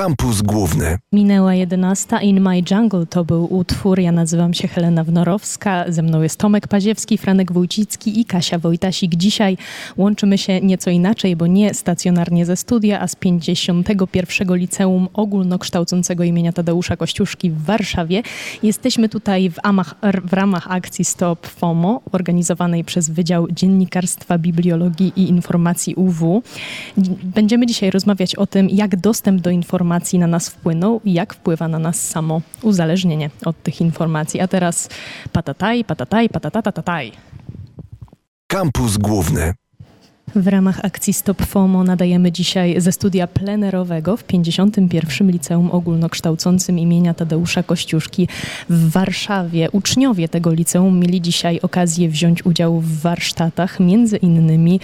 Kampus Główny. Minęła 11. In My Jungle to był utwór. Ja nazywam się Helena Wnorowska. Ze mną jest Tomek Paziewski, Franek Wójcicki i Kasia Wojtasik. Dzisiaj łączymy się nieco inaczej, bo nie stacjonarnie ze studia, a z 51. Liceum Ogólnokształcącego imienia Tadeusza Kościuszki w Warszawie. Jesteśmy tutaj w, amach, w ramach akcji Stop FOMO, organizowanej przez Wydział Dziennikarstwa, Bibliologii i Informacji UW. Będziemy dzisiaj rozmawiać o tym, jak dostęp do informacji informacji na nas wpłyną i jak wpływa na nas samo uzależnienie od tych informacji. A teraz patataj, patataj, patatatataj. Kampus Główny. W ramach akcji Stop FOMO nadajemy dzisiaj ze studia plenerowego w 51. Liceum Ogólnokształcącym imienia Tadeusza Kościuszki w Warszawie. Uczniowie tego liceum mieli dzisiaj okazję wziąć udział w warsztatach, między innymi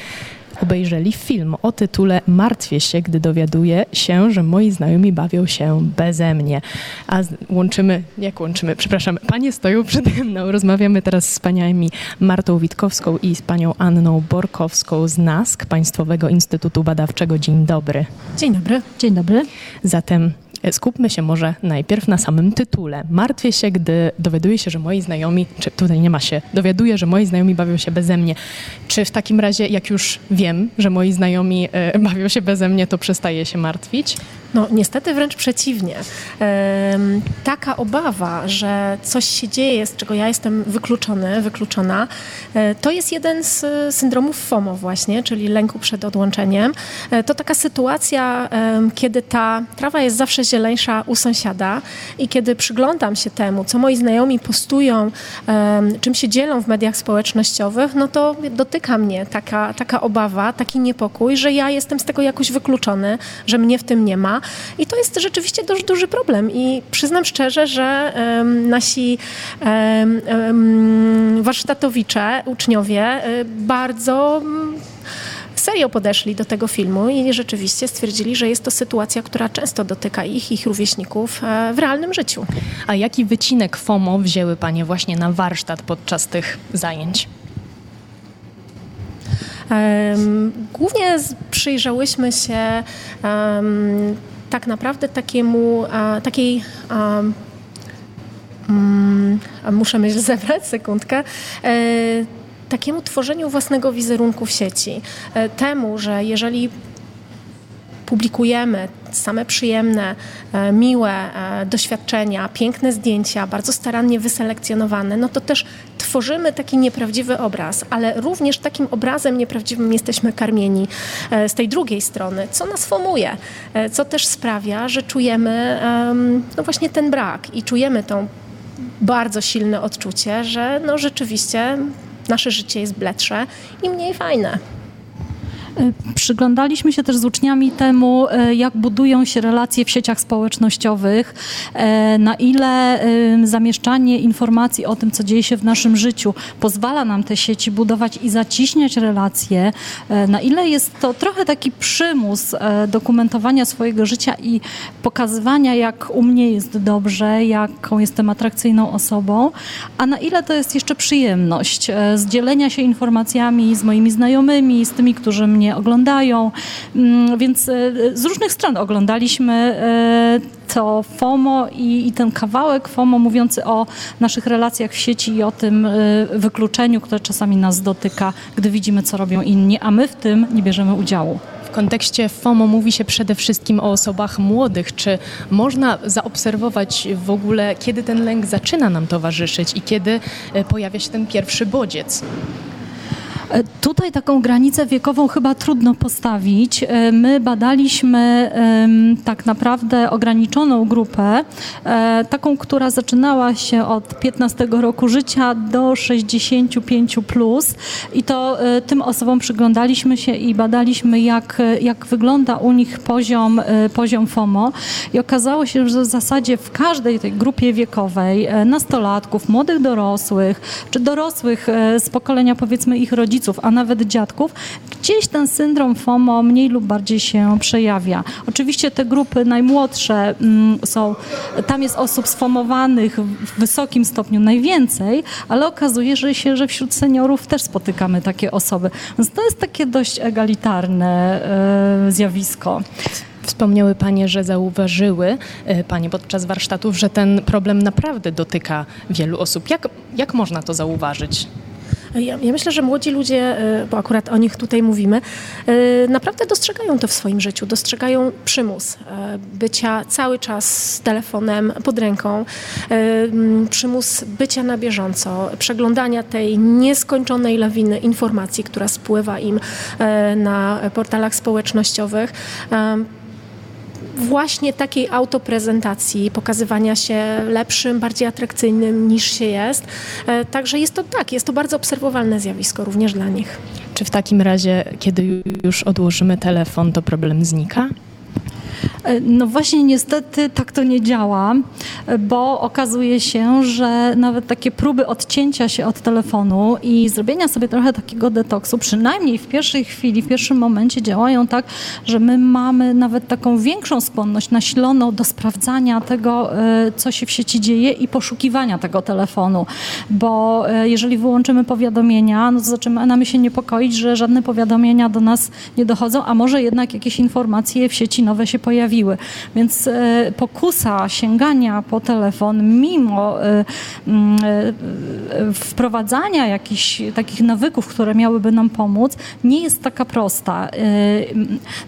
obejrzeli film o tytule Martwię się, gdy dowiaduję się, że moi znajomi bawią się beze mnie. A łączymy, jak łączymy, przepraszam, panie stoją przede mną. Rozmawiamy teraz z paniami Martą Witkowską i z panią Anną Borkowską z NASK, Państwowego Instytutu Badawczego. Dzień dobry. Dzień dobry. Dzień dobry. Zatem skupmy się może najpierw na samym tytule. Martwię się, gdy dowiaduję się, że moi znajomi, czy tutaj nie ma się, dowiaduję, że moi znajomi bawią się beze mnie. Czy w takim razie, jak już wiem, że moi znajomi e, bawią się beze mnie, to przestaję się martwić? No niestety wręcz przeciwnie. Taka obawa, że coś się dzieje, z czego ja jestem wykluczony, wykluczona, e, to jest jeden z syndromów FOMO właśnie, czyli lęku przed odłączeniem. E, to taka sytuacja, kiedy ta trawa jest zawsze zieleńsza u sąsiada i kiedy przyglądam się temu, co moi znajomi postują, czym się dzielą w mediach społecznościowych, no to dotyka mnie taka, taka obawa, taki niepokój, że ja jestem z tego jakoś wykluczony, że mnie w tym nie ma. I to jest rzeczywiście dość duży problem. I przyznam szczerze, że um, nasi um, warsztatowicze, uczniowie y, bardzo mm, serio podeszli do tego filmu i rzeczywiście stwierdzili, że jest to sytuacja, która często dotyka ich, ich rówieśników e, w realnym życiu. A jaki wycinek FOMO wzięły Panie właśnie na warsztat podczas tych zajęć? Głównie przyjrzałyśmy się tak naprawdę takiemu, takiej um, muszę myśl zebrać, sekundkę, e, takiemu tworzeniu własnego wizerunku w sieci. E, temu, że jeżeli publikujemy same przyjemne, e, miłe e, doświadczenia, piękne zdjęcia, bardzo starannie wyselekcjonowane, no to też tworzymy taki nieprawdziwy obraz, ale również takim obrazem nieprawdziwym jesteśmy karmieni e, z tej drugiej strony, co nas formuje, co też sprawia, że czujemy no właśnie ten brak i czujemy tą bardzo silne odczucie, że no rzeczywiście nasze życie jest bledsze i mniej fajne. Przyglądaliśmy się też z uczniami temu, e, jak budują się relacje w sieciach społecznościowych, e, na ile zamieszczanie informacji o tym, co dzieje się w naszym życiu, pozwala nam te sieci budować i zaciśniać relacje, e, na ile jest to trochę taki przymus dokumentowania swojego życia i pokazywania, jak u mnie jest dobrze, jaką jestem atrakcyjną osobą, a na ile to jest jeszcze przyjemność z dzielenia się informacjami z moimi znajomymi, z tymi, którzy mnie mnie oglądają, mm, więc e, z różnych stron oglądaliśmy e, to FOMO i, ten kawałek FOMO mówiący o naszych relacjach w sieci i o tym e, wykluczeniu, które czasami nas dotyka, gdy widzimy, co robią inni, a my w tym nie bierzemy udziału. W kontekście FOMO mówi się przede wszystkim o osobach młodych. Czy można zaobserwować w ogóle, kiedy ten lęk zaczyna nam towarzyszyć i kiedy pojawia się ten pierwszy bodziec? E, tutaj taką granicę wiekową chyba trudno postawić. E, my badaliśmy tak naprawdę ograniczoną grupę, e, taką, która zaczynała się od 15 roku życia do 65 plus i to tym osobom przyglądaliśmy się i badaliśmy, jak, jak wygląda u nich poziom, poziom FOMO i okazało się, że w zasadzie w każdej tej grupie wiekowej nastolatków, młodych dorosłych, czy dorosłych z pokolenia powiedzmy ich rodziców, rodziców, a nawet dziadków, gdzieś ten syndrom FOMO mniej lub bardziej się przejawia. Oczywiście te grupy najmłodsze mm, są, tam jest osób sfomowanych w wysokim stopniu najwięcej, ale okazuje się, że wśród seniorów też spotykamy takie osoby. Więc to jest takie dość egalitarne e, zjawisko. Wspomniały Panie, że zauważyły e, Panie podczas warsztatów, że ten problem naprawdę dotyka wielu osób. Jak, jak można to zauważyć? Ja, ja, myślę, że młodzi ludzie, e, bo akurat o nich tutaj mówimy, e, naprawdę dostrzegają to w swoim życiu, dostrzegają przymus bycia cały czas z telefonem pod ręką, przymus bycia na bieżąco, przeglądania tej nieskończonej lawiny informacji, która spływa im na portalach społecznościowych właśnie takiej autoprezentacji, pokazywania się lepszym, bardziej atrakcyjnym niż się jest. E, także jest to tak, jest to bardzo obserwowalne zjawisko również dla nich. Czy w takim razie, kiedy już odłożymy telefon, to problem znika? E, no właśnie niestety tak to nie działa, bo okazuje się, że nawet takie próby odcięcia się od telefonu i zrobienia sobie trochę takiego detoksu, przynajmniej w pierwszej chwili, w pierwszym momencie działają tak, że my mamy nawet taką większą skłonność nasiloną do sprawdzania tego, e, co się w sieci dzieje i poszukiwania tego telefonu, bo e, jeżeli wyłączymy powiadomienia, no to zaczynamy się niepokoić, że żadne powiadomienia do nas nie dochodzą, a może jednak jakieś informacje w sieci nowe się pojawiły pojawiły. Więc e, pokusa sięgania po telefon, mimo e, mm, e, wprowadzania jakichś takich nawyków, które miałyby nam pomóc, nie jest taka prosta.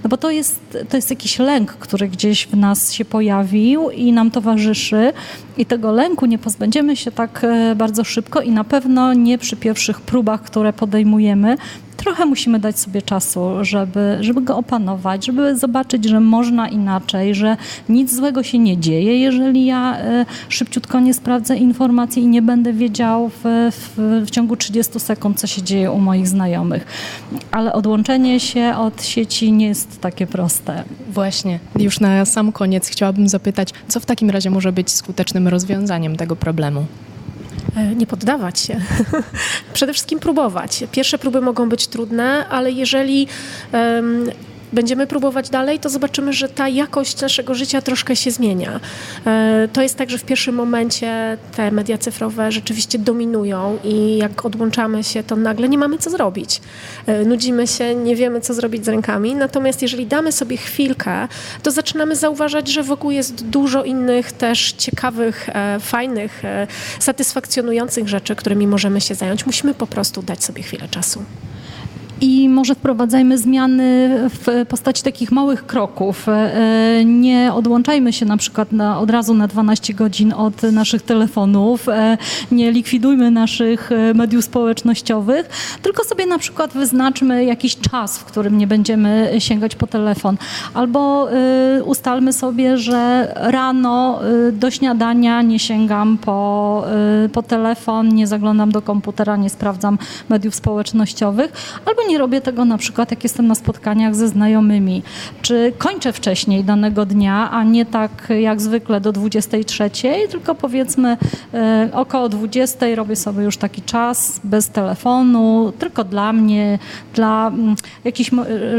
No bo to jest, to jest jakiś lęk, który gdzieś w nas się pojawił i nam towarzyszy. I tego lęku nie pozbędziemy się tak bardzo szybko i na pewno nie przy pierwszych próbach, które podejmujemy, trochę musimy dać sobie czasu, żeby, żeby go opanować, żeby zobaczyć, że można inaczej, że nic złego się nie dzieje, jeżeli ja e, szybciutko nie sprawdzę informacji i nie będę wiedział w, w, w ciągu 30 sekund, co się dzieje u moich znajomych. Ale odłączenie się od sieci nie jest takie proste. Właśnie. Już na sam koniec chciałabym zapytać, co w takim razie może być skutecznym rozwiązaniem tego problemu? E, nie poddawać się. Przede wszystkim próbować. Pierwsze próby mogą być trudne, ale jeżeli um, będziemy próbować dalej, to zobaczymy, że ta jakość naszego życia troszkę się zmienia. E, to jest tak, że w pierwszym momencie te media cyfrowe rzeczywiście dominują i jak odłączamy się, to nagle nie mamy co zrobić. E, nudzimy się, nie wiemy co zrobić z rękami, natomiast jeżeli damy sobie chwilkę, to zaczynamy zauważać, że wokół jest dużo innych też ciekawych, e, fajnych, satysfakcjonujących rzeczy, którymi możemy się zająć. Musimy po prostu dać sobie chwilę czasu i może wprowadzajmy zmiany w postaci takich małych kroków. E, nie odłączajmy się na przykład na, od razu na 12 godzin od naszych telefonów, e, nie likwidujmy naszych e, mediów społecznościowych, tylko sobie na przykład wyznaczmy jakiś czas, w którym nie będziemy sięgać po telefon. Albo ustalmy sobie, że rano do śniadania nie sięgam po, po telefon, nie zaglądam do komputera, nie sprawdzam mediów społecznościowych, albo nie robię tego na przykład, jak jestem na spotkaniach ze znajomymi, czy kończę wcześniej danego dnia, a nie tak jak zwykle do 23, tylko powiedzmy e, około 20 robię sobie już taki czas bez telefonu, tylko dla mnie, dla mm, jakichś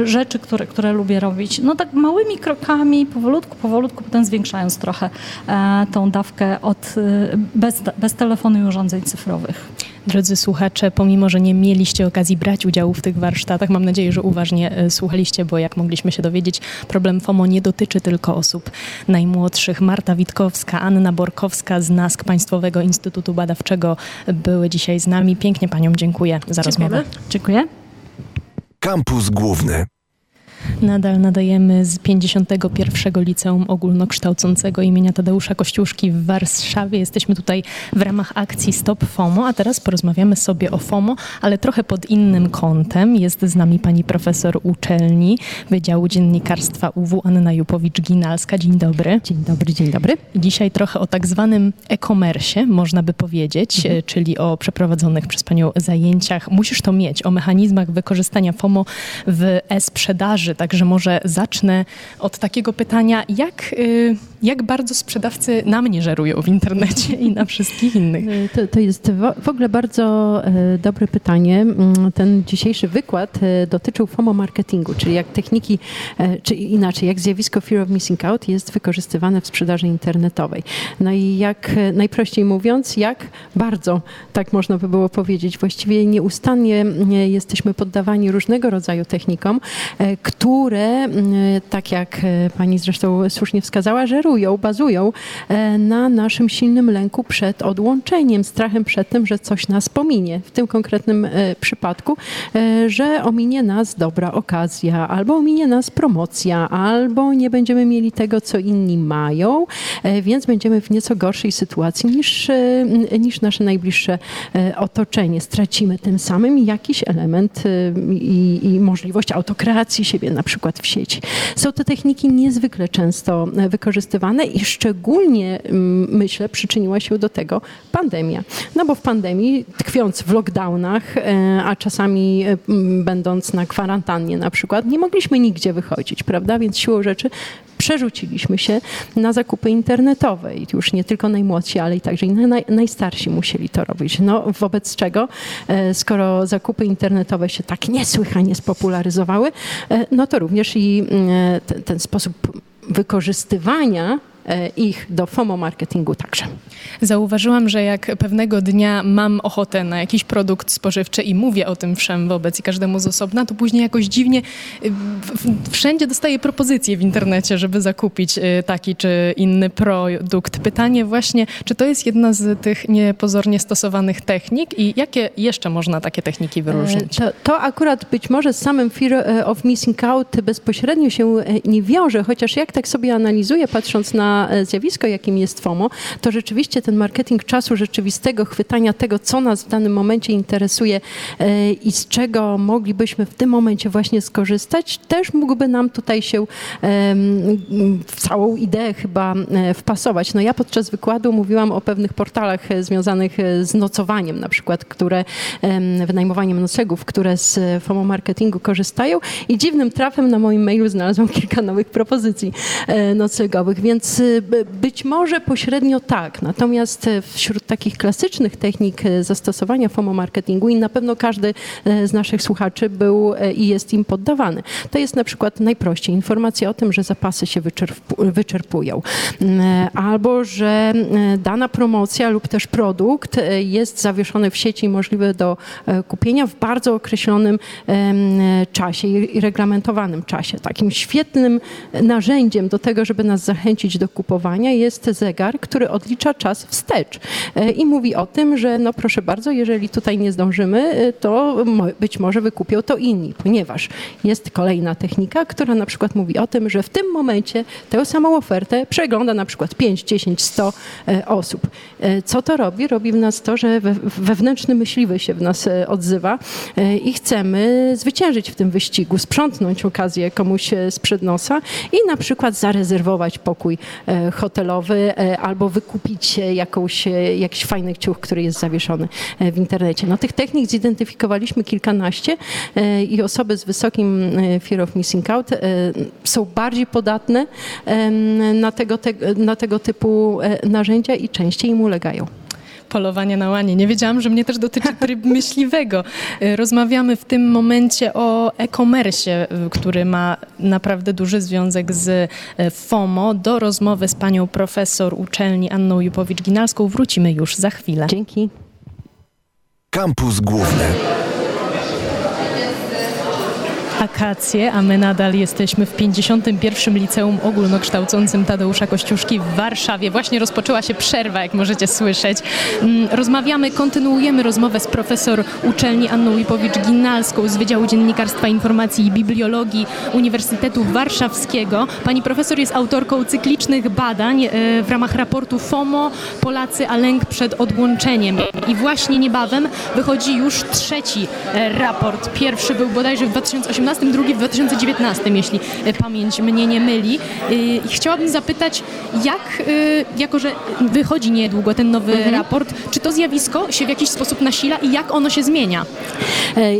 rzeczy, które, które lubię robić. No tak małymi krokami, powolutku, powolutku, potem zwiększając trochę e, tą dawkę od, e, bez, bez telefonu i urządzeń cyfrowych. Drodzy słuchacze, pomimo, że nie mieliście okazji brać udziału w tych warsztatach, mam nadzieję, że uważnie e, słuchaliście, bo jak mogliśmy się dowiedzieć, problem FOMO nie dotyczy tylko osób najmłodszych. Marta Witkowska, Anna Borkowska z NASK Państwowego Instytutu Badawczego były dzisiaj z nami. Pięknie Paniom dziękuję za Dziękujemy. rozmowę. Dziękuję. Kampus Główny. Nadal nadajemy z 51. Liceum Ogólnokształcącego imienia Tadeusza Kościuszki w Warszawie. Jesteśmy tutaj w ramach akcji Stop FOMO, a teraz porozmawiamy sobie o FOMO, ale trochę pod innym kątem. Jest z nami pani profesor uczelni Wydziału Dziennikarstwa UW Anna Jupowicz-Ginalska. Dzień dobry. Dzień dobry, dzień dobry. Dzisiaj trochę o tak zwanym e-commerce, można by powiedzieć, mhm. czyli o przeprowadzonych przez panią zajęciach. Musisz to mieć, o mechanizmach wykorzystania FOMO w e-sprzedaży Także może zacznę od takiego pytania, jak, y, jak bardzo sprzedawcy na mnie żerują w internecie i na wszystkich innych? Y, to, to jest w ogóle bardzo y, dobre pytanie. Mm, ten dzisiejszy wykład dotyczył FOMO marketingu, czyli jak techniki, czy inaczej, jak zjawisko fear of missing out jest wykorzystywane w sprzedaży internetowej. No i jak najprościej mówiąc, jak bardzo, tak można by było powiedzieć, właściwie nieustannie jesteśmy poddawani różnego rodzaju technikom, które które, tak jak pani zresztą słusznie wskazała, żerują, bazują na naszym silnym lęku przed odłączeniem, strachem przed tym, że coś nas pominie. W tym konkretnym przypadku, że ominie nas dobra okazja, albo ominie nas promocja, albo nie będziemy mieli tego, co inni mają, więc będziemy w nieco gorszej sytuacji niż, niż nasze najbliższe otoczenie. Stracimy tym samym jakiś element i, i możliwość autokreacji siebie na przykład w sieci. Są to techniki niezwykle często wykorzystywane i szczególnie myślę przyczyniła się do tego pandemia. No bo w pandemii, tkwiąc w lockdownach, e, a czasami będąc na kwarantannie na przykład, nie mogliśmy nigdzie wychodzić, prawda? Więc siłą rzeczy przerzuciliśmy się na zakupy internetowe i już nie tylko najmłodsi, ale i także naj, najstarsi musieli to robić. No, wobec czego, e, skoro zakupy internetowe się tak niesłychanie spopularyzowały, e, no to również i e, ten, ten sposób wykorzystywania ich do FOMO marketingu także. Zauważyłam, że jak pewnego dnia mam ochotę na jakiś produkt spożywczy i mówię o tym wszem wobec i każdemu z osobna, to później jakoś dziwnie y, wszędzie dostaję propozycje w internecie, żeby zakupić y, taki czy inny produkt. Pytanie właśnie, czy to jest jedna z tych niepozornie stosowanych technik i jakie jeszcze można takie techniki wyróżnić? To, to akurat być może z samym fear e, of missing out bezpośrednio się e, nie wiąże, chociaż jak tak sobie analizuję, patrząc na e, zjawisko, jakim jest FOMO, to rzeczywiście ten marketing czasu rzeczywistego, chwytania tego, co nas w danym momencie interesuje e, i z czego moglibyśmy w tym momencie właśnie skorzystać, też mógłby nam tutaj się w całą ideę chyba e, wpasować. No ja podczas wykładu mówiłam o pewnych portalach związanych z nocowaniem, na przykład, które wynajmowaniem noclegów, które z FOMO marketingu korzystają i dziwnym trafem na moim mailu znalazłam kilka nowych propozycji noclegowych, więc być może pośrednio tak. Natomiast e, wśród takich klasycznych technik e, zastosowania FOMO marketingu i na pewno każdy e, z naszych słuchaczy był i jest im poddawany. To jest na przykład najprościej informacja o tym, że zapasy się wyczerpują mm, albo że dana promocja lub też produkt jest zawieszony w sieci i możliwy do kupienia w bardzo określonym czasie i reglamentowanym czasie. Takim świetnym narzędziem do tego, żeby nas zachęcić do kupowania jest zegar, który odlicza czas wstecz e, i mówi o tym, że no proszę bardzo, jeżeli tutaj nie zdążymy, e, to być może wykupią to inni, ponieważ jest kolejna technika, która na przykład mówi o tym, że w tym momencie tę samą ofertę przegląda na przykład 5, 10, 100 osób. E, co to robi? Robi w nas to, że wewnętrzny myśliwy się w nas odzywa i chcemy zwyciężyć w tym wyścigu, sprzątnąć okazję komuś sprzed nosa i na przykład zarezerwować pokój hotelowy albo wykupić jakąś, jakiś fajny ciuch, który jest zawieszony e, w internecie. No, tych technik zidentyfikowaliśmy kilkanaście e, i osoby z wysokim e, fear of missing out są bardziej podatne na tego, te, na tego typu narzędzia i częściej im ulegają polowania na łanie. Nie wiedziałam, że mnie też dotyczy tryb myśliwego. Rozmawiamy w tym momencie o e-commerce, który ma naprawdę duży związek z FOMO. Do rozmowy z panią profesor uczelni Anną Jupowicz-Ginalską wrócimy już za chwilę. Dzięki. Kampus Główny akacje, a my nadal jesteśmy w 51. Liceum Ogólnokształcącym Tadeusza Kościuszki w Warszawie. Właśnie rozpoczęła się przerwa, jak możecie słyszeć. Mm, rozmawiamy, kontynuujemy rozmowę z profesor uczelni Anną Lipowicz-Ginalską z Wydziału Dziennikarstwa Informacji i Bibliologii Uniwersytetu Warszawskiego. Pani profesor jest autorką cyklicznych badań e, w ramach raportu FOMO Polacy a lęk przed odłączeniem. I właśnie niebawem wychodzi już trzeci e, raport. Pierwszy był bodajże w 2018 2018, drugi w 2019, jeśli e, pamięć mnie nie myli. E, chciałabym zapytać, jak, e, jako że wychodzi niedługo ten nowy mhm. raport, czy to zjawisko się w jakiś sposób nasila i jak ono się zmienia?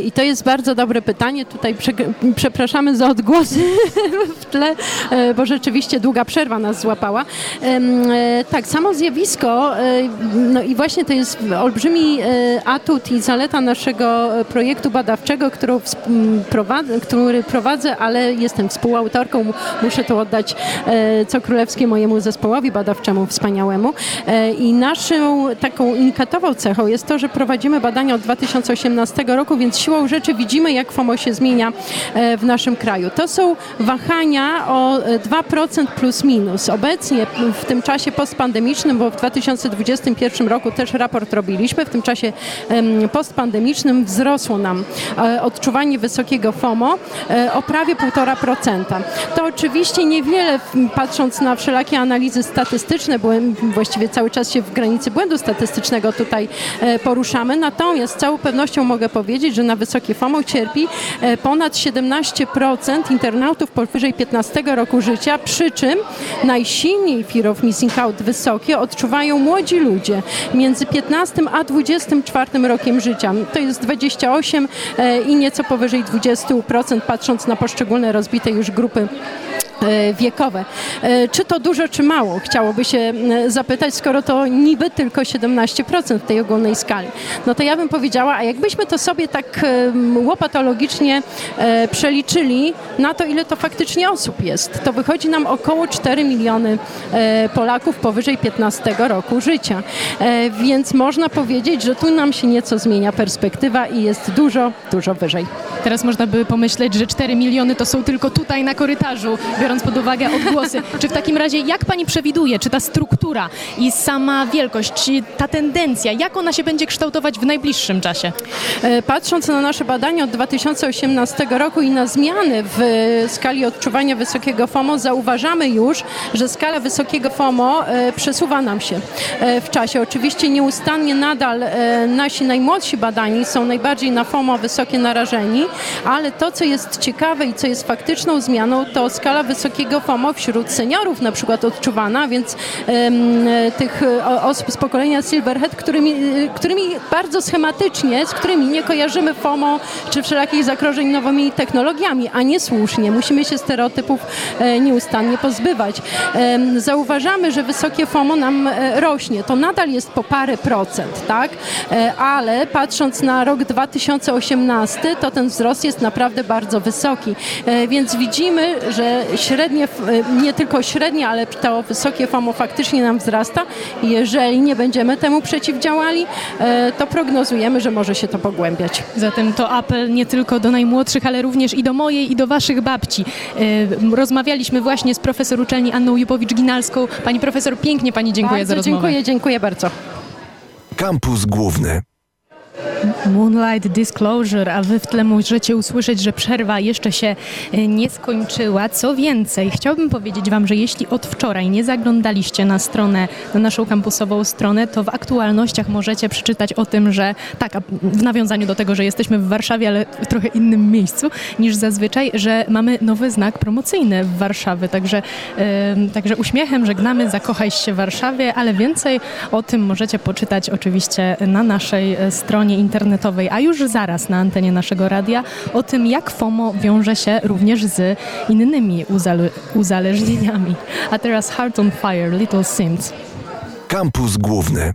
I to jest bardzo dobre pytanie. Tutaj prze, przepraszamy za odgłosy w tle, bo rzeczywiście długa przerwa nas złapała. Tak, samo zjawisko, no i właśnie to jest olbrzymi atut i zaleta naszego projektu badawczego, którą program, który prowadzę, ale jestem współautorką. Muszę to oddać co królewskie mojemu zespołowi badawczemu wspaniałemu. I naszą taką unikatową cechą jest to, że prowadzimy badania od 2018 roku, więc siłą rzeczy widzimy, jak FOMO się zmienia w naszym kraju. To są wahania o 2% plus minus. Obecnie w tym czasie postpandemicznym, bo w 2021 roku też raport robiliśmy, w tym czasie postpandemicznym wzrosło nam e, odczuwanie wysokiego FOMO e, o prawie 1,5%. To oczywiście niewiele, patrząc na wszelakie analizy statystyczne, bo właściwie cały czas się w granicy błędu statystycznego tutaj e, poruszamy, natomiast z całą pewnością mogę powiedzieć, że na wysokie FOMO cierpi ponad 17% internautów powyżej 15 roku życia, przy czym najsilniej fear of missing out wysokie odczuwają młodzi ludzie między 15 a 24 rokiem życia. To jest 28 e, i nieco powyżej 20%, patrząc na poszczególne rozbite już grupy wiekowe. E, czy to dużo, czy mało? Chciałoby się zapytać, skoro to niby tylko 17% w tej ogólnej skali. No to ja bym powiedziała, a jakbyśmy to sobie tak łopatologicznie e, przeliczyli na to, ile to faktycznie osób jest, to wychodzi nam około 4 miliony Polaków powyżej 15 roku życia. Więc można powiedzieć, że tu nam się nieco zmienia perspektywa i jest dużo, dużo wyżej. Teraz można by pomyśleć, że 4 miliony to są tylko tutaj na korytarzu, pod uwagę odgłosy. Czy w takim razie, jak pani przewiduje, czy ta struktura i sama wielkość, ta tendencja, jak ona się będzie kształtować w najbliższym czasie? E, patrząc na nasze badania od 2018 roku i na zmiany w skali odczuwania wysokiego FOMO, zauważamy już, że skala wysokiego FOMO e, przesuwa nam się e, w czasie. Oczywiście nieustannie nadal nasi najmłodsi badani są najbardziej na FOMO wysokie narażeni, ale to, co jest ciekawe i co jest faktyczną zmianą, to skala wysokiego FOMO wśród seniorów na przykład odczuwana, więc tych osób z pokolenia Silverhead, którymi, którymi bardzo schematycznie, z którymi nie kojarzymy FOMO czy wszelakich zagrożeń nowymi technologiami, a nie słusznie. Musimy się stereotypów e, nieustannie pozbywać. Zauważamy, że wysokie FOMO nam e, rośnie. To nadal jest po parę procent, tak? E, ale patrząc na rok 2018, to ten wzrost jest naprawdę bardzo wysoki. Więc widzimy, że średnie, nie tylko średnie, ale to wysokie FOMO faktycznie nam wzrasta. Jeżeli nie będziemy temu przeciwdziałali, e, to prognozujemy, że może się to pogłębiać. Zatem to apel nie tylko do najmłodszych, ale również i do mojej, i do waszych babci. E, rozmawialiśmy właśnie z profesor uczelni Anną Jupowicz-Ginalską. Pani profesor, pięknie pani dziękuję bardzo za rozmowę. Dziękuję, dziękuję bardzo. Kampus Główny. Moonlight Disclosure, a wy w tle możecie usłyszeć, że przerwa jeszcze się e, nie skończyła. Co więcej, chciałbym powiedzieć wam, że jeśli od wczoraj nie zaglądaliście na stronę, na naszą kampusową stronę, to w aktualnościach możecie przeczytać o tym, że tak, w nawiązaniu do tego, że jesteśmy w Warszawie, ale w trochę innym miejscu niż zazwyczaj, że mamy nowy znak promocyjny w Warszawie, także, yy, także uśmiechem żegnamy, zakochaj się w Warszawie, ale więcej o tym możecie poczytać oczywiście na naszej e, stronie internetowej internetowej, a już zaraz na antenie naszego radia o tym, jak FOMO wiąże się również z innymi uzale uzależnieniami. A teraz Heart on Fire, Little Sims. Kampus Główny.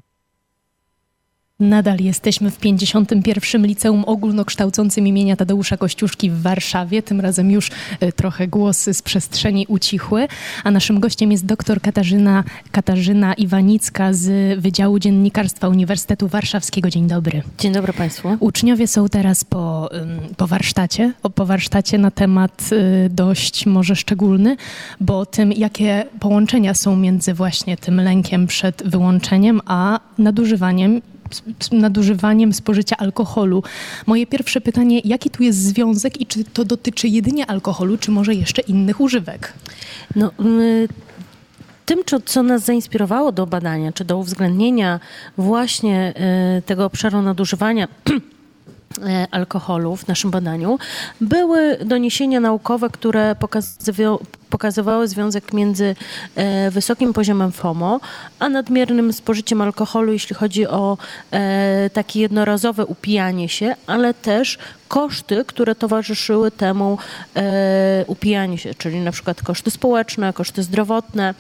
Nadal jesteśmy w 51. Liceum Ogólnokształcącym imienia Tadeusza Kościuszki w Warszawie. Tym razem już e, trochę głosy z przestrzeni ucichły, a naszym gościem jest dr Katarzyna, Katarzyna Iwanicka z Wydziału Dziennikarstwa Uniwersytetu Warszawskiego. Dzień dobry. Dzień dobry Państwu. Uczniowie są teraz po, po warsztacie, po warsztacie na temat y, dość może szczególny, bo tym, jakie połączenia są między właśnie tym lękiem przed wyłączeniem, a nadużywaniem nadużywaniem spożycia alkoholu. Moje pierwsze pytanie, jaki tu jest związek i czy to dotyczy jedynie alkoholu, czy może jeszcze innych używek? No, my tym, co nas zainspirowało do badania, czy do uwzględnienia właśnie y, tego obszaru nadużywania e, alkoholu w naszym badaniu, były doniesienia naukowe, które pokazywały związek między e, wysokim poziomem FOMO, a nadmiernym spożyciem alkoholu, jeśli chodzi o e, takie jednorazowe upijanie się, ale też koszty, które towarzyszyły temu e, upijaniu się, czyli na przykład koszty społeczne, koszty zdrowotne.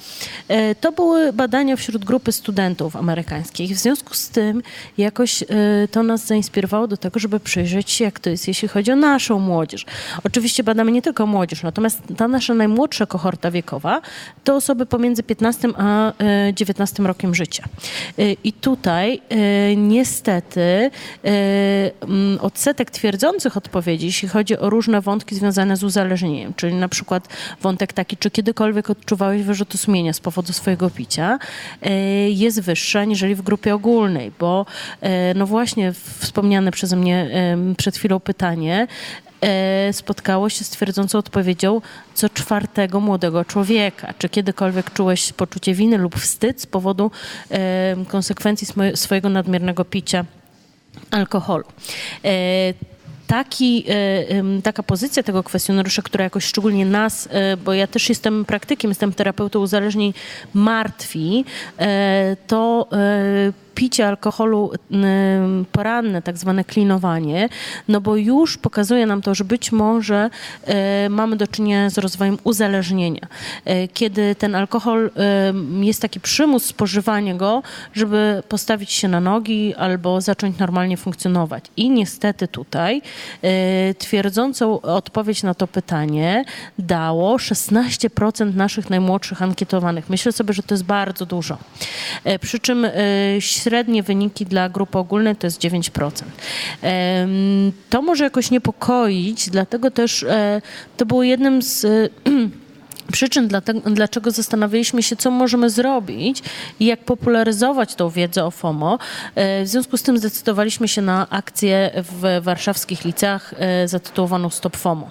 E, to były badania wśród grupy studentów amerykańskich. W związku z tym jakoś e, to nas zainspirowało do tego, żeby przyjrzeć się, jak to jest, jeśli chodzi o naszą młodzież. Oczywiście badamy nie tylko młodzież, natomiast ta nasza najmłodsza kohorta wiekowa to osoby pomiędzy 15 a e, 19 rokiem życia. E, I tutaj e, niestety e, mm, odsetek twierdzących odpowiedzi, jeśli chodzi o różne wątki związane z uzależnieniem, czyli na przykład wątek taki, czy kiedykolwiek odczuwałeś wyrzuty sumienia z powodu swojego picia, e, jest wyższa aniżeli w grupie ogólnej, bo e, no właśnie wspomniane przeze mnie przed chwilą pytanie e, spotkało się z twierdzącą odpowiedzią co czwartego młodego człowieka. Czy kiedykolwiek czułeś poczucie winy lub wstyd z powodu em, konsekwencji swojego nadmiernego picia alkoholu? E, taki, e, taka pozycja tego kwestionariusza, która jakoś szczególnie nas, e, bo ja też jestem praktykiem, jestem terapeutą uzależnień, martwi, e, to e, picie alkoholu poranne, tak zwane klinowanie, no bo już pokazuje nam to, że być może e, mamy do czynienia z rozwojem uzależnienia. E, kiedy ten alkohol jest taki przymus spożywania go, żeby postawić się na nogi albo zacząć normalnie funkcjonować. I niestety tutaj e, twierdzącą odpowiedź na to pytanie dało 16% naszych najmłodszych ankietowanych. Myślę sobie, że to jest bardzo dużo. Przy czym średnie wyniki dla grupy ogólnej to jest 9%. Em, To może jakoś niepokoić, dlatego też e, to było jednym z e, przyczyn, dlaczego zastanawialiśmy się, co możemy zrobić i jak popularyzować tą wiedzę o FOMO. E, W związku z tym zdecydowaliśmy się na akcję w warszawskich liceach e, zatytułowaną Stop FOMO.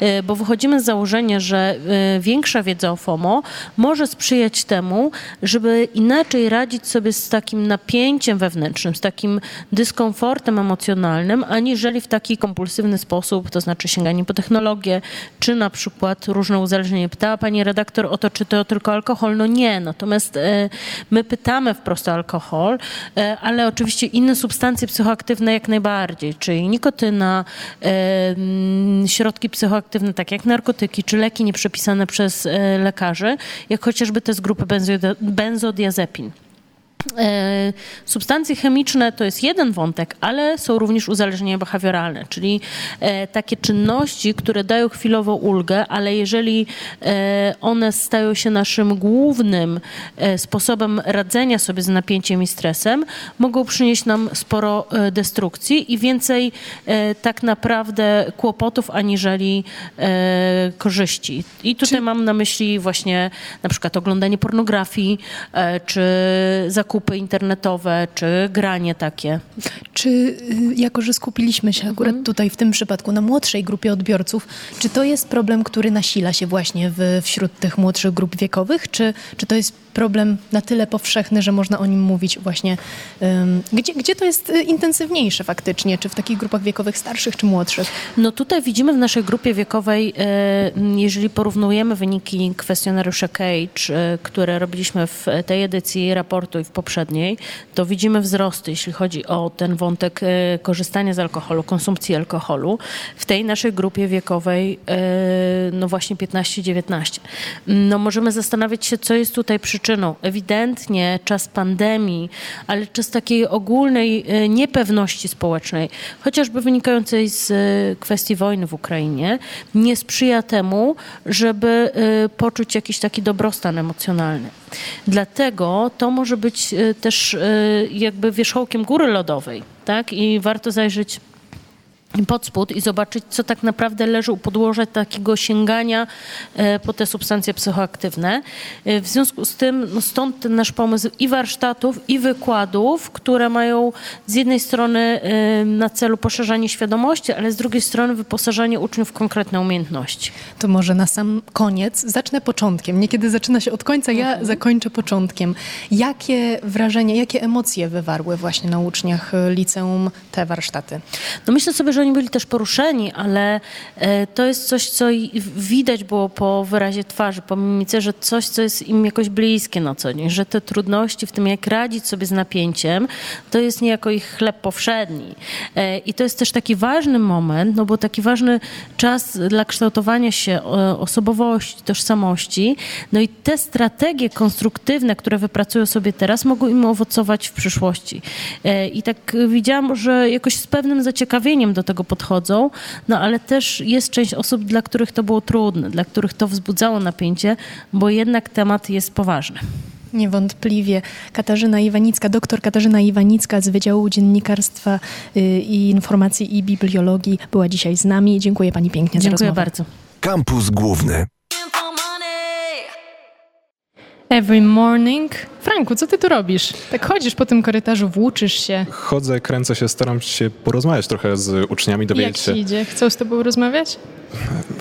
E, Bo wychodzimy z założenia, że większa wiedza o FOMO może sprzyjać temu, żeby inaczej radzić sobie z takim napięciem wewnętrznym, z takim dyskomfortem emocjonalnym, aniżeli w taki kompulsywny sposób, to znaczy sięganie po technologię, czy na przykład różne uzależnienie. Pytała pani redaktor o to, czy to tylko alkohol. No nie, natomiast e, my pytamy wprost o alkohol, e, ale oczywiście inne substancje psychoaktywne jak najbardziej, czyli nikotyna, e, środki psychoaktywne, tak jak narkotyki, czy leki nieprzepisane przez lekarzy, jak chociażby te z grupy benzodia- benzodiazepin. E, Substancje chemiczne to jest jeden wątek, ale są również uzależnienia behawioralne, czyli e, takie czynności, które dają chwilową ulgę, ale jeżeli e, one stają się naszym głównym sposobem radzenia sobie z napięciem i stresem, mogą przynieść nam sporo destrukcji i więcej tak naprawdę kłopotów aniżeli korzyści. I tutaj mam na myśli właśnie na przykład oglądanie pornografii, czy zakupy internetowe, czy granie takie. Czy y, jako, że skupiliśmy się akurat tutaj w tym przypadku na młodszej grupie odbiorców, czy to jest problem, który nasila się właśnie w, wśród tych młodszych grup wiekowych, czy, czy to jest problem na tyle powszechny, że można o nim mówić właśnie, ym, gdzie, gdzie to jest y, intensywniejsze faktycznie, czy w takich grupach wiekowych starszych, czy młodszych? No tutaj widzimy w naszej grupie wiekowej, e, jeżeli porównujemy wyniki kwestionariusza Cage, które robiliśmy w tej edycji raportu i w poprzedniej, to widzimy wzrosty, jeśli chodzi o ten wątek e, korzystania z alkoholu, konsumpcji alkoholu. W tej naszej grupie wiekowej, e, no właśnie 15-19. No możemy zastanawiać się, co jest tutaj przyczyną. Ewidentnie czas pandemii, ale czas takiej ogólnej e, niepewności społecznej, chociażby wynikającej z kwestii wojny w Ukrainie, nie sprzyja temu, żeby poczuć jakiś taki dobrostan emocjonalny. Dlatego to może być e, też e, jakby wierzchołkiem góry lodowej, tak? I warto zajrzeć pod spód i zobaczyć, co tak naprawdę leży u podłoża takiego sięgania e, po te substancje psychoaktywne. E, W związku z tym, no stąd ten nasz pomysł i warsztatów, i wykładów, które mają z jednej strony e, na celu poszerzanie świadomości, ale z drugiej strony wyposażanie uczniów w konkretne umiejętności. To może na sam koniec zacznę początkiem. Niekiedy zaczyna się od końca, ja zakończę początkiem. Jakie wrażenie, jakie emocje wywarły właśnie na uczniach liceum te warsztaty? No myślę sobie, że że oni byli też poruszeni, ale e, to jest coś, co widać było po wyrazie twarzy, po mimice, że coś, co jest im jakoś bliskie na co dzień, że te trudności w tym, jak radzić sobie z napięciem, to jest niejako ich chleb powszedni. E, I to jest też taki ważny moment, no bo taki ważny czas dla kształtowania się osobowości, tożsamości. No i te strategie konstruktywne, które wypracują sobie teraz, mogą im owocować w przyszłości. I tak widziałam, że jakoś z pewnym zaciekawieniem do tego podchodzą, no ale też jest część osób, dla których to było trudne, dla których to wzbudzało napięcie, bo jednak temat jest poważny. Niewątpliwie. Katarzyna Iwanicka, doktor Katarzyna Iwanicka z Wydziału Dziennikarstwa y, i Informacji i Bibliologii była dzisiaj z nami. Dziękuję Pani pięknie Dziękuję za rozmowę. bardzo. Kampus Główny. Every morning. Franku, co ty tu robisz? Tak chodzisz po tym korytarzu, włóczysz się. Chodzę, kręcę się, staram się porozmawiać trochę z uczniami, dowiedzieć jak się. Jak idzie? Chcą z tobą rozmawiać?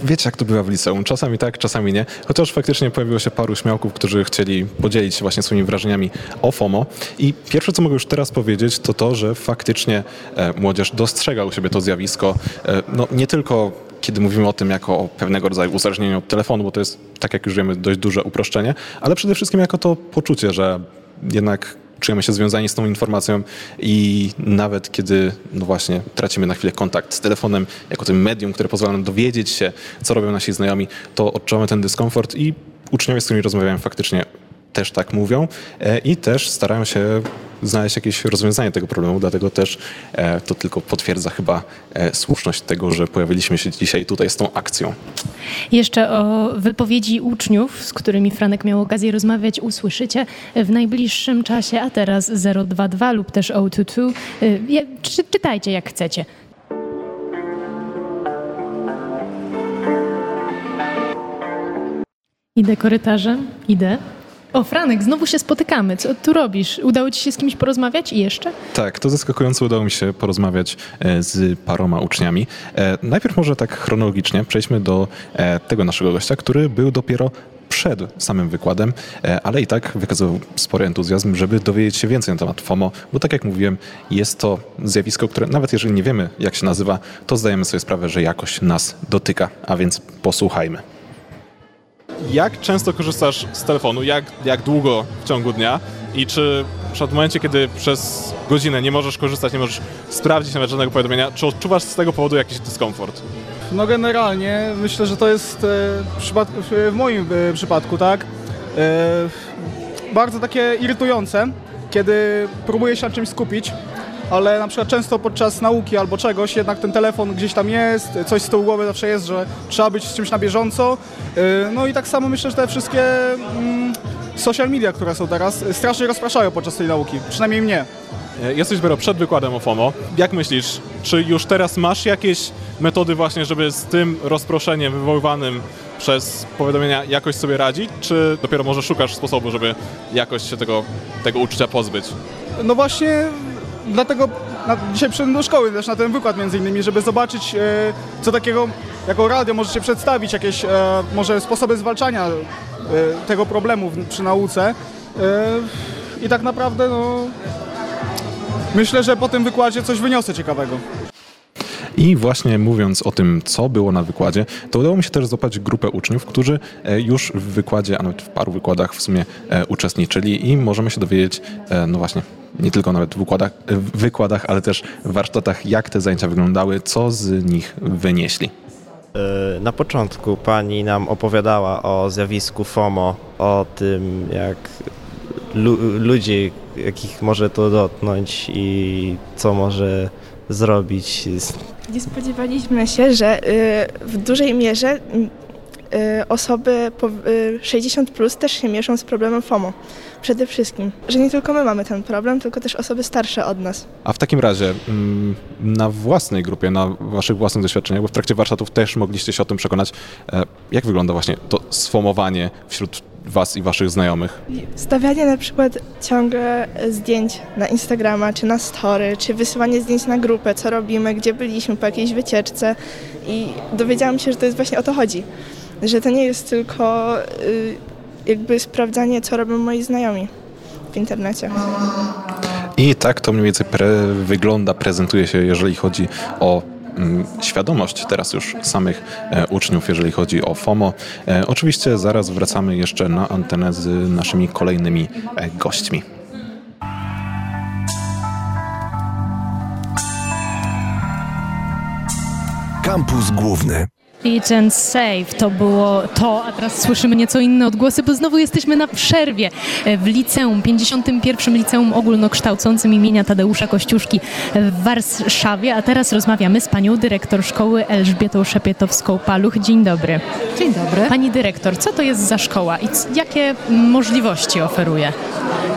Wiecie, jak to bywa w liceum. Czasami tak, czasami nie. Chociaż faktycznie pojawiło się paru śmiałków, którzy chcieli podzielić się właśnie swoimi wrażeniami o FOMO. I pierwsze, co mogę już teraz powiedzieć, to to, że faktycznie e, młodzież dostrzega u siebie to zjawisko. E, no, nie tylko kiedy mówimy o tym jako o pewnego rodzaju uzależnieniu od telefonu, bo to jest, tak jak już wiemy, dość duże uproszczenie, ale przede wszystkim jako to poczucie, że jednak czujemy się związani z tą informacją i nawet kiedy, no właśnie, tracimy na chwilę kontakt z telefonem, jako tym medium, które pozwala nam dowiedzieć się, co robią nasi znajomi, to odczuwamy ten dyskomfort i uczniowie, z którymi rozmawiałem, faktycznie też tak mówią e, i też starają się znaleźć jakieś rozwiązanie tego problemu, dlatego też e, to tylko potwierdza chyba e, słuszność tego, że pojawiliśmy się dzisiaj tutaj z tą akcją. Jeszcze o wypowiedzi uczniów, z którymi Franek miał okazję rozmawiać, usłyszycie w najbliższym czasie, a teraz 022 lub też 022. Czytajcie jak chcecie. Idę korytarzem, idę. O, Franek, znowu się spotykamy. Co tu robisz? Udało ci się z kimś porozmawiać i jeszcze? Tak, to zaskakująco udało mi się porozmawiać e, z paroma uczniami. E, najpierw może tak chronologicznie przejdźmy do e, tego naszego gościa, który był dopiero przed samym wykładem, ale i tak wykazywał spory entuzjazm, żeby dowiedzieć się więcej na temat FOMO, bo tak jak mówiłem, jest to zjawisko, które nawet jeżeli nie wiemy, jak się nazywa, to zdajemy sobie sprawę, że jakoś nas dotyka, a więc posłuchajmy. Jak często korzystasz z telefonu? Jak, jak długo w ciągu dnia? I czy w momencie, kiedy przez godzinę nie możesz korzystać, nie możesz sprawdzić nawet żadnego powiadomienia, czy odczuwasz z tego powodu jakiś dyskomfort? No generalnie myślę, że to jest e, w, w moim e, przypadku, tak, e, bardzo takie irytujące, kiedy próbuję się na czymś skupić, ale na przykład często podczas nauki albo czegoś jednak ten telefon gdzieś tam jest, coś z tyłu głowy zawsze jest, że trzeba być z czymś na bieżąco. Y, no i tak samo myślę, że te wszystkie mm, social media, które są teraz, strasznie rozpraszają podczas tej nauki, przynajmniej mnie. E, jesteś dopiero przed wykładem o FOMO. Jak myślisz, czy już teraz masz jakieś metody właśnie, żeby z tym rozproszeniem wywoływanym przez powiadomienia jakoś sobie radzić, czy dopiero może szukasz sposobu, żeby jakoś się tego, tego uczucia pozbyć? No właśnie dlatego na, dzisiaj przyszedłem do szkoły też na ten wykład między innymi, żeby zobaczyć e, co takiego jako radio możecie przedstawić, jakieś e, może sposoby zwalczania e, tego problemu przy nauce. I tak naprawdę no, myślę, że po tym wykładzie coś wyniosę ciekawego. I właśnie mówiąc o tym, co było na wykładzie, to udało mi się też złapać grupę uczniów, którzy e, już w wykładzie, a nawet w paru wykładach w sumie e, uczestniczyli i możemy się dowiedzieć, no właśnie, nie tylko nawet w wykładach, w wykładach, ale też w warsztatach, jak te zajęcia wyglądały, co z nich wynieśli. E, na początku pani nam opowiadała o zjawisku FOMO, o tym, jak lu ludzi, jakich może to dotknąć i co może zrobić. Nie spodziewaliśmy się, że y, w dużej mierze Y, osoby 60 y, plus też się mieszą z problemem FOMO. Przede wszystkim, że nie tylko my mamy ten problem, tylko też osoby starsze od nas. A w takim razie mm, na własnej grupie, na waszych własnych doświadczeniach, bo w trakcie warsztatów też mogliście się o tym przekonać, e, jak wygląda właśnie to sfomowanie wśród was i waszych znajomych? Stawianie na przykład ciągle zdjęć na Instagrama, czy na story, czy wysyłanie zdjęć na grupę, co robimy, gdzie byliśmy po jakiejś wycieczce i dowiedziałam się, że to jest właśnie o to chodzi że to nie jest tylko y, jakby sprawdzanie, co robią moi znajomi w internecie. I tak to mniej więcej pre wygląda, prezentuje się, jeżeli chodzi o świadomość teraz już samych e, uczniów, jeżeli chodzi o FOMO. E, Oczywiście zaraz wracamy jeszcze na antenę z naszymi kolejnymi e, gośćmi. Kampus Główny. Eat and Save to było to, a teraz słyszymy nieco inne odgłosy, bo znowu jesteśmy na przerwie e, w liceum, 51. Liceum Ogólnokształcącym imienia Tadeusza Kościuszki w Warszawie, a teraz rozmawiamy z panią dyrektor szkoły Elżbietą Szepietowską-Paluch. Dzień dobry. Dzień dobry. Pani dyrektor, co to jest za szkoła i jakie możliwości oferuje?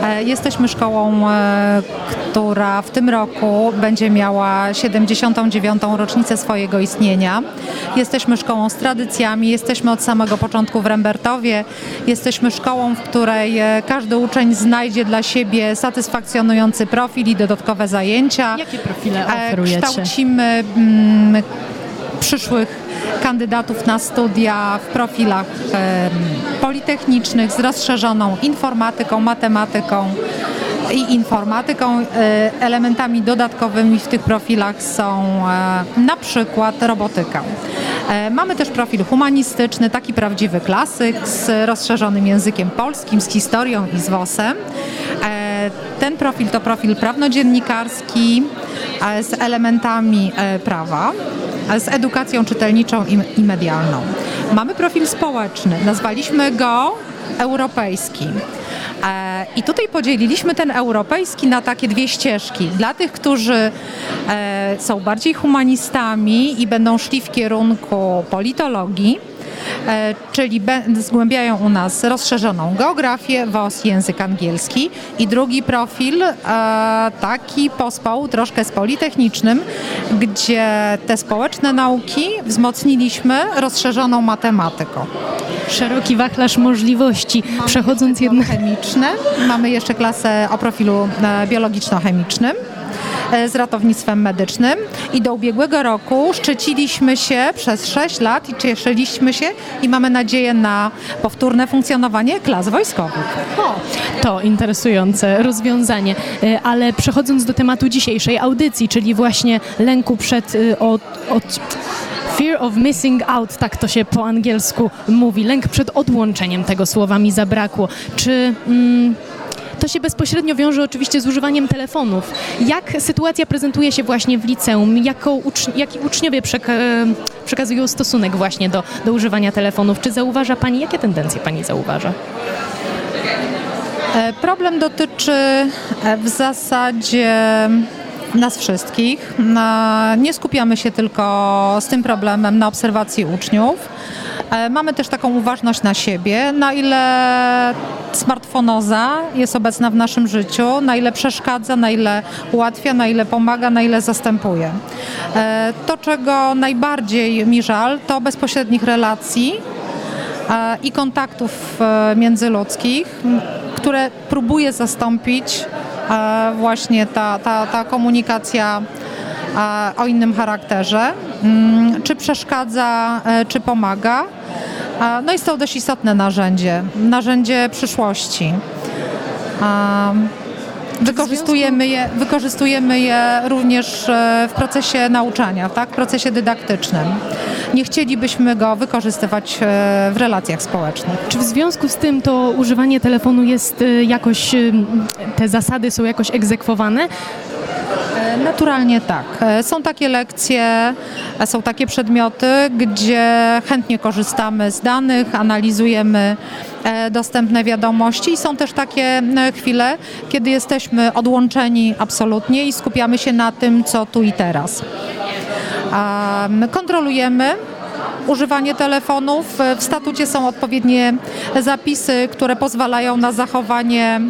E, Jesteśmy szkołą, e, która w tym roku będzie miała 79. rocznicę swojego istnienia. Jesteśmy szkołą z tradycjami, jesteśmy od samego początku w Rembertowie. Jesteśmy szkołą, w której e, każdy uczeń znajdzie dla siebie satysfakcjonujący profil i dodatkowe zajęcia. Jakie profile E, oferujecie? Kształcimy mm, przyszłych kandydatów na studia w profilach em, politechnicznych z rozszerzoną informatyką, matematyką i informatyką. E, Elementami dodatkowymi w tych profilach są e, na przykład robotyka. E, Mamy też profil humanistyczny, taki prawdziwy klasyk z rozszerzonym językiem polskim, z historią i z WOS-em. E, Ten profil to profil prawnodziennikarski e, z elementami prawa, z edukacją czytelniczą i medialną. Mamy profil społeczny, nazwaliśmy go europejski. I tutaj podzieliliśmy ten europejski na takie dwie ścieżki. Dla tych, którzy e, są bardziej humanistami i będą szli w kierunku politologii, czyli be- zgłębiają u nas rozszerzoną geografię, WOS, język angielski i drugi profil, e, taki pospół troszkę z politechnicznym, gdzie te społeczne nauki wzmocniliśmy rozszerzoną matematyką. Szeroki wachlarz możliwości. Przechodząc jednak... chemiczne. Mamy jeszcze klasę o profilu e, biologiczno-chemicznym e, z ratownictwem medycznym i do ubiegłego roku szczyciliśmy się przez 6 lat i cieszyliśmy się i mamy nadzieję na powtórne funkcjonowanie klas wojskowych. O, to interesujące rozwiązanie. E, Ale przechodząc do tematu dzisiejszej audycji, czyli właśnie lęku przed y, od, od Fear of missing out, tak to się po angielsku mówi. Lęk przed odłączeniem tego słowa mi zabrakło. Czy mm, to się bezpośrednio wiąże oczywiście z używaniem telefonów? Jak sytuacja prezentuje się właśnie w liceum? Jaką ucz- jaki uczniowie przeka- przekazują stosunek właśnie do, do używania telefonów? Czy zauważa Pani, jakie tendencje Pani zauważa? E, Problem dotyczy e, w zasadzie nas wszystkich. Nie skupiamy się tylko z tym problemem na obserwacji uczniów. E, Mamy też taką uważność na siebie, na ile smartfonoza jest obecna w naszym życiu, na ile przeszkadza, na ile ułatwia, na ile pomaga, na ile zastępuje. E, To, czego najbardziej mi żal, to bezpośrednich relacji e, i kontaktów międzyludzkich, które próbuje zastąpić właśnie ta, ta, ta komunikacja o innym charakterze. Mm, Czy przeszkadza, czy pomaga. E, No jest to dość istotne narzędzie, narzędzie przyszłości. Em, Wykorzystujemy je, wykorzystujemy je również e, w procesie nauczania, tak? w procesie dydaktycznym. Nie chcielibyśmy go wykorzystywać e, w relacjach społecznych. Czy w związku z tym to używanie telefonu jest y, jakoś, te zasady są jakoś egzekwowane? Naturalnie tak. E, Są takie lekcje, e, są takie przedmioty, gdzie chętnie korzystamy z danych, analizujemy e, dostępne wiadomości i są też takie chwile, kiedy jesteśmy odłączeni absolutnie i skupiamy się na tym, co tu i teraz. Kontrolujemy używanie telefonów. W statucie są odpowiednie zapisy, które pozwalają na zachowanie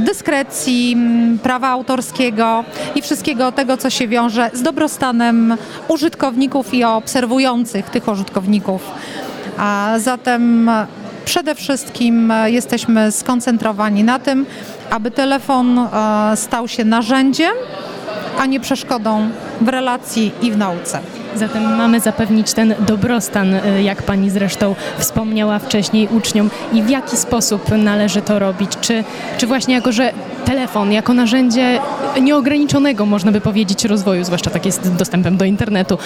dyskrecji, prawa autorskiego i wszystkiego tego, co się wiąże z dobrostanem użytkowników i obserwujących tych użytkowników. A zatem przede wszystkim jesteśmy skoncentrowani na tym, aby telefon e, stał się narzędziem, a nie przeszkodą w relacji i w nauce. Zatem mamy zapewnić ten dobrostan, y, jak pani zresztą wspomniała wcześniej, uczniom i w jaki sposób należy to robić? Czy, czy właśnie jako, że telefon jako narzędzie nieograniczonego, można by powiedzieć, rozwoju, zwłaszcza tak jest dostępem do internetu,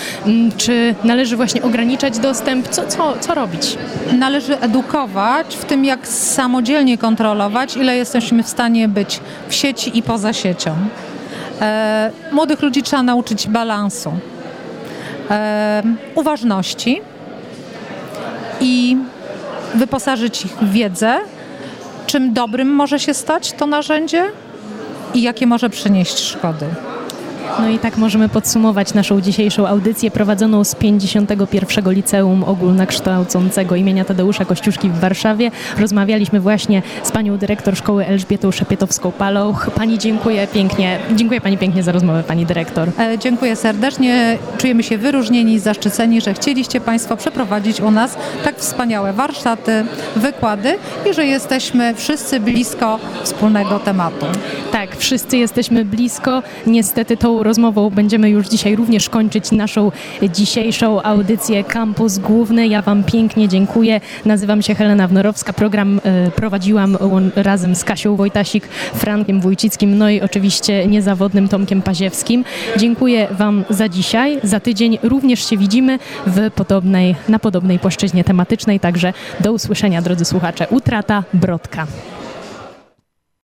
czy należy właśnie ograniczać dostęp? Co, co, co robić? Należy edukować w tym, jak samodzielnie kontrolować, ile jesteśmy w stanie być w sieci i poza siecią. E, młodych ludzi trzeba nauczyć balansu, uważności i wyposażyć ich w wiedzę, czym dobrym może się stać to narzędzie i jakie może przynieść szkody. No i tak możemy podsumować naszą dzisiejszą audycję prowadzoną z 51. Liceum Ogólnokształcącego imienia Tadeusza Kościuszki w Warszawie. Rozmawialiśmy właśnie z panią dyrektor szkoły Elżbietą Szepietowską-Paloch. Pani dziękuję pięknie, dziękuję pani pięknie za rozmowę, pani dyrektor. E, dziękuję serdecznie. Czujemy się wyróżnieni i zaszczyceni, że chcieliście Państwo przeprowadzić u nas tak wspaniałe warsztaty, wykłady i że jesteśmy wszyscy blisko wspólnego tematu. Tak, wszyscy jesteśmy blisko. Niestety tą rozmową będziemy już dzisiaj również kończyć naszą dzisiejszą audycję Kampus Główny. Ja Wam pięknie dziękuję. Nazywam się Helena Wnorowska. Program e, prowadziłam razem z Kasią Wojtasik, Frankiem Wójcickim, no i oczywiście niezawodnym Tomkiem Paziewskim. Dziękuję Wam za dzisiaj. Za tydzień również się widzimy w podobnej, na podobnej płaszczyźnie tematycznej. Także do usłyszenia, drodzy słuchacze. Utrata Brodka.